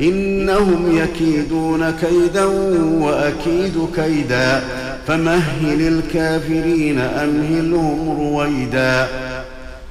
إنهم يكيدون كيدا وأكيد كيدا فمهل الكافرين أمهلهم رويدا